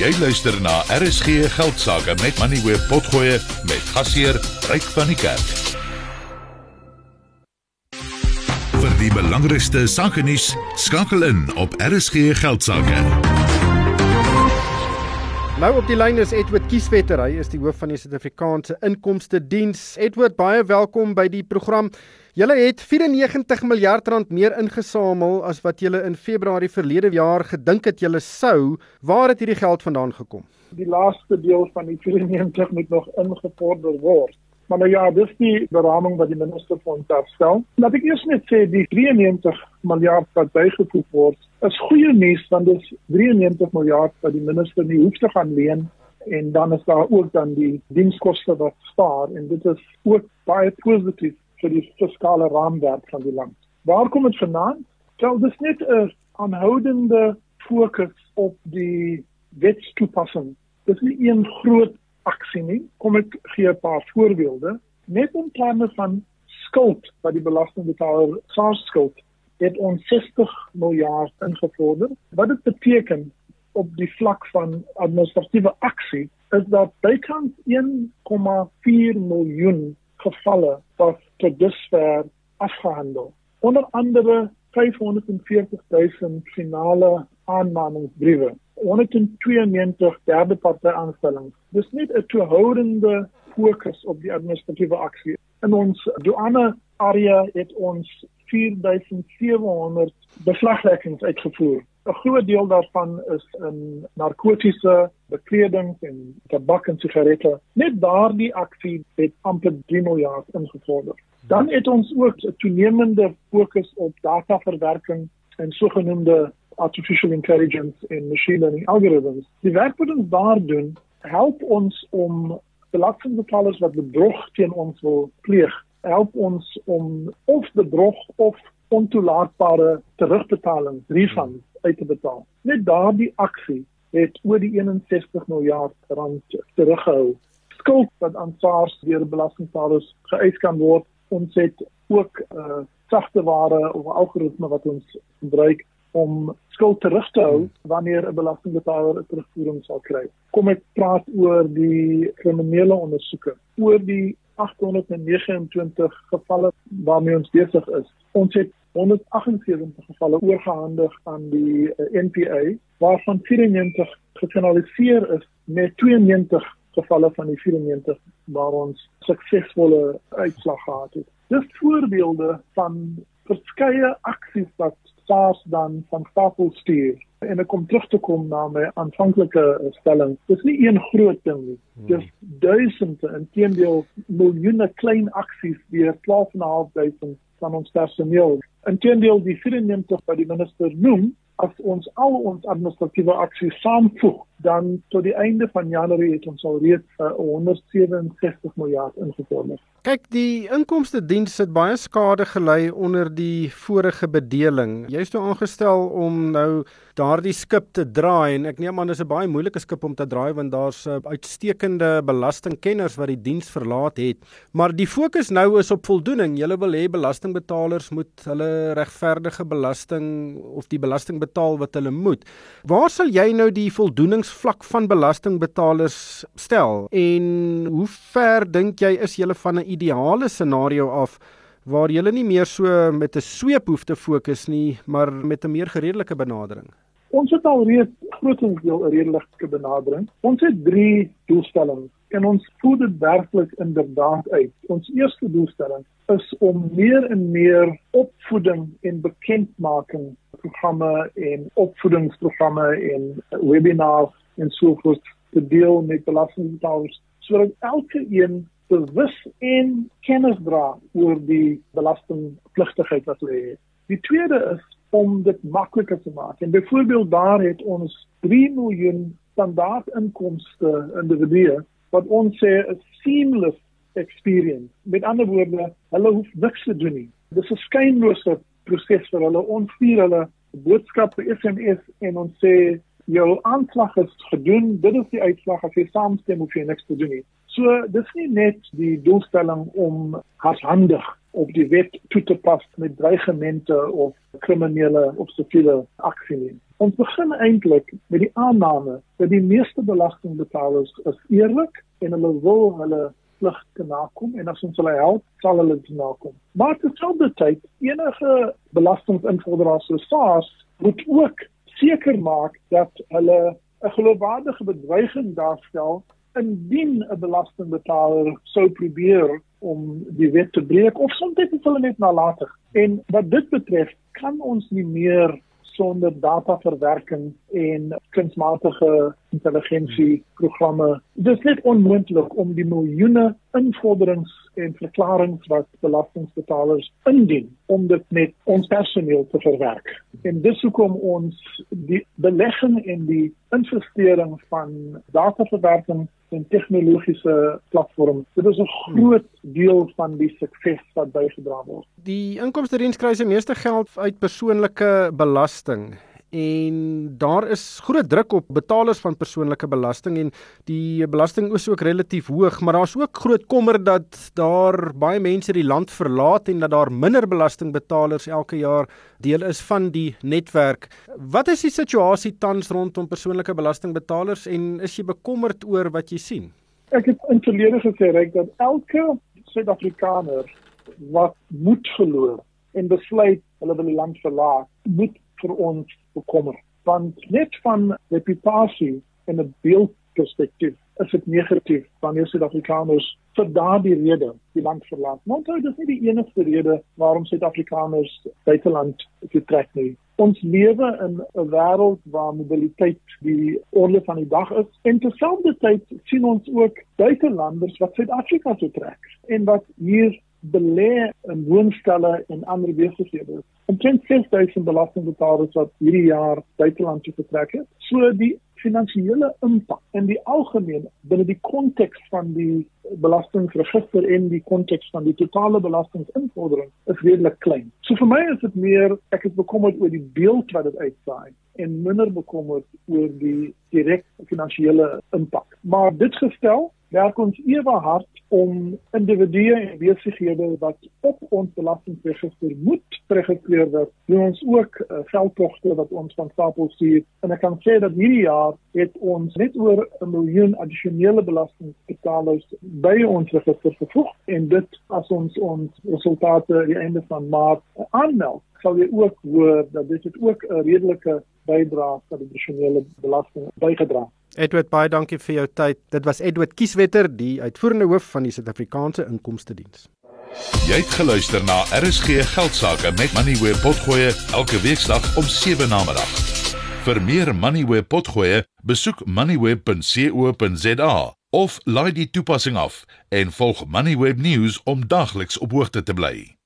Jy luister na RSG Geldsaake met Money Web Potgoe met gasheer Ryk van die Kerk. Vir die belangrikste sake nuus skakel in op RSG Geldsaake. Nou op die lyn is Edward Kieswetter. Hy is die hoof van die Suid-Afrikaanse Inkomste Diens. Edward, baie welkom by die program. Julle het 94 miljard rand meer ingesamel as wat julle in Februarie verlede jaar gedink het julle sou. Waar het hierdie geld vandaan gekom? Die laaste deel van die 94 moet nog ingevorder word. Maar nou ja, dis die beraming wat die minister van daarstel. Laat ek eers net sê die 93 miljard wat bygevoeg word, is goeie nuus want dit is 93 miljard wat die minister nie hoef te gaan leen en dan is daar ook dan die dienskoste wat spaar en dit is ook baie positief vir die fiskale raamwerk van die land. Waar kom dit vandaan? Wel, dis net 'n aanhoudende fokus op die wetstoepassing. Dis nie een groot aksie nie. Kom ek gee 'n paar voorbeelde. Net in terme van skuld wat die belastingbetaler SARS skuld het ons 60 miljard ingevorder. Wat dit beteken op die vlak van administratiewe aksie is dat bykans 1,4 miljoen gevalle wat tot dusver afgehandel. Onder andere 540 000 finale aanmaningsbriewe, 192 derde party aanstellings. Dis net 'n toehoudende fokus op die administratiewe aksie. In ons douane area het ons 4700 beslagleggings uitgevoer. 'n Groot deel daarvan is in narkotiese bekleding en tabak en sigarette. Net daardie aksie het amper 3 miljard ingevorder. Dan het ons ook 'n toenemende fokus op dataverwerking en sogenaamde artificial intelligence en machine learning algorithms. Die werk wat ons daar doen, help ons om belastingbetalers wat bedrog teen ons wil pleeg, help ons om of bedrog of ontoelaatbare terugbetalings, refunds uit te betaal. Net daardie aksie het oor die 61 miljard rand teruggehou. Skuld wat aan SARS deur belastingbetalers geëis kan word ons het ook uh sagte ware of algoritme wat ons gebruik om skuld terug te hou wanneer 'n belastingbetaler 'n terugvoering sal kry. Kom ek praat oor die kriminele ondersoeke, oor die 829 gevalle waarmee ons besig is. Ons het 178 gevalle oorgehandig aan die uh, NPA waarvan 94 gefinaliseer is met 92 gevalle van die 94 waar ons suksesvolle uitslag gehad het. Dis voorbeelde van verskeie aksies wat SARS dan van stapel stuur en ek kom terug te kom na my aanvanklike stelling. Dis nie een groot ding nie. Hmm. Dis duisende en teendeel miljoene klein aksies deur 12.500 van ons personeel. Inteendeel die 94 wat die minister noem, as ons al ons administratiewe aksies saamvoeg, dan tot die einde van Januarie het ons al reeds uh, 167 miljard ingevorder. Kyk, die inkomste diens het baie skade gelei onder die vorige bedeling. Jy is toe aangestel om nou daardie skip te draai en ek neem aan dis 'n baie moeilike skip om te draai want daar's uitstekende belastingkenners wat die diens verlaat het. Maar die fokus nou is op voldoening. Jy wil hê belastingbetalers moet hulle regverdige belasting of die belasting betaal wat hulle moet. Waar sal jy nou die voldoeningsvlak van belastingbetalers stel en hoe ver dink jy is jy van 'n ideale scenario af waar jy nie meer so met 'n sweep hoef te fokus nie, maar met 'n meer redelike benadering? Ons het al reeds grootendeels 'n redelike benadering. Ons het 3 doelstellings en ons voer dit werklik inderdaad uit. Ons eerste doelstelling is om meer en meer opvoeding en bekendmaking programme en opvoedingsprogramme en webinars en so voort te deel met belastingbetalers sodat elke een bewus en kennis dra oor die belastingpligtigheid wat hulle het. Die tweede is om dit makliker te maak. En byvoorbeeld daar het ons 3 miljoen standaard inkomste individue wat ons sê 'n seamless experience. Met ander woorde, hulle hoef niks te doen nie. Dit is 'n skynlose proses vir hulle. Ons stuur hulle boodskappe SMS en ons sê jou aanslag is gedoen, dit is die uitslag as jy saamstem hoef jy niks te doen nie. So dis nie net die doelstelling om hardhandig op die wet toe te pas met dreigemente of kriminele of siviele aksie nie. Ons begin eintlik met die aanname dat die meeste belastingbetalers is eerlik en hulle wil hulle pligte nakom en as ons hulle help, sal hulle dit nakom. Maar terselfdertyd enige belastinginvorderaars soos SARS moet ook seker maak dat hulle 'n geloofwaardige bedreiging daarstel indien 'n belastingbetaler sou probeer om die wet te breek of soms dit hulle net nalatig. En wat dit betref, kan ons nie meer sonder dataverwerking en kunsmatige intelligensie programme. Dit is net onmoontlik om die miljoene invorderings en verklaringe wat belastingbetalers indien om dit met ons personeel te verwerk. En dis hoekom ons die belegging in die investering van dataverwerking en tegnologiese platforms. Dit is 'n groot deel van die sukses wat bygedra word. Die inkomste diens kry se meeste geld uit persoonlike belasting en daar is groot druk op betalers van persoonlike belasting en die belasting is ook relatief hoog, maar daar's ook groot kommer dat daar baie mense die land verlaat en dat daar minder belastingbetalers elke jaar deel is van die netwerk. Wat is die situasie tans rondom persoonlike belastingbetalers en is jy bekommerd oor wat jy sien? Ek het in verlede gesê reg dat elke Suid-Afrikaner wat moed verloor en besluit hulle wil die land verlaat, moet vir ons bekommer. Want net van reputasie en 'n beeldperspektief is dit negatief wanneer Suid-Afrikaners vir daardie rede die land verlaat. Onthou, dit is nie die enigste rede waarom Suid-Afrikaners buiteland vertrek nie. Ons lewe in 'n wêreld waar mobiliteit die orde van die dag is. En terselfdertyd sien ons ook buitelanders wat Suid-Afrika toe trek en wat hier belê in woonstelle en ander besighede. Omtrent 6000 belastingbetalers wat hierdie jaar buiteland toe getrek het. So die finansiële impak in die algemeen binne die konteks van die belastingregister en die konteks van die totale belastinginvordering is redelik klein. So vir my is dit meer ek is bekommerd oor die beeld wat dit uitsaai en minder bekommerd oor die direkte finansiële impak. Maar dit gestel, werk ons ewe hard om individue en besighede wat op ons belastingregister moet geregistreer word. Doen ons ook uh, veldtogte wat ons van stapel stuur en ek kan sê dat hierdie jaar het ons net oor 'n miljoen addisionele belastingbetalers by ons register gevoeg en dit as ons ons resultate die einde van Maart aanmeld sal jy ook hoor dat dit ook 'n redelike bydrae tot die addisionele belasting bygedra. Edward baie dankie vir jou tyd. Dit was Edward Kieswetter, die uitvoerende hoof van die Suid-Afrikaanse Inkomste Diens. Jy het geluister na RSG Geldsaake met Money where potgoe elke weeksdag om 7 na middag. Vir meer Money where potgoe, besoek moneyweb.co.za of laai die toepassing af en volg Moneyweb News om dagliks op hoogte te bly.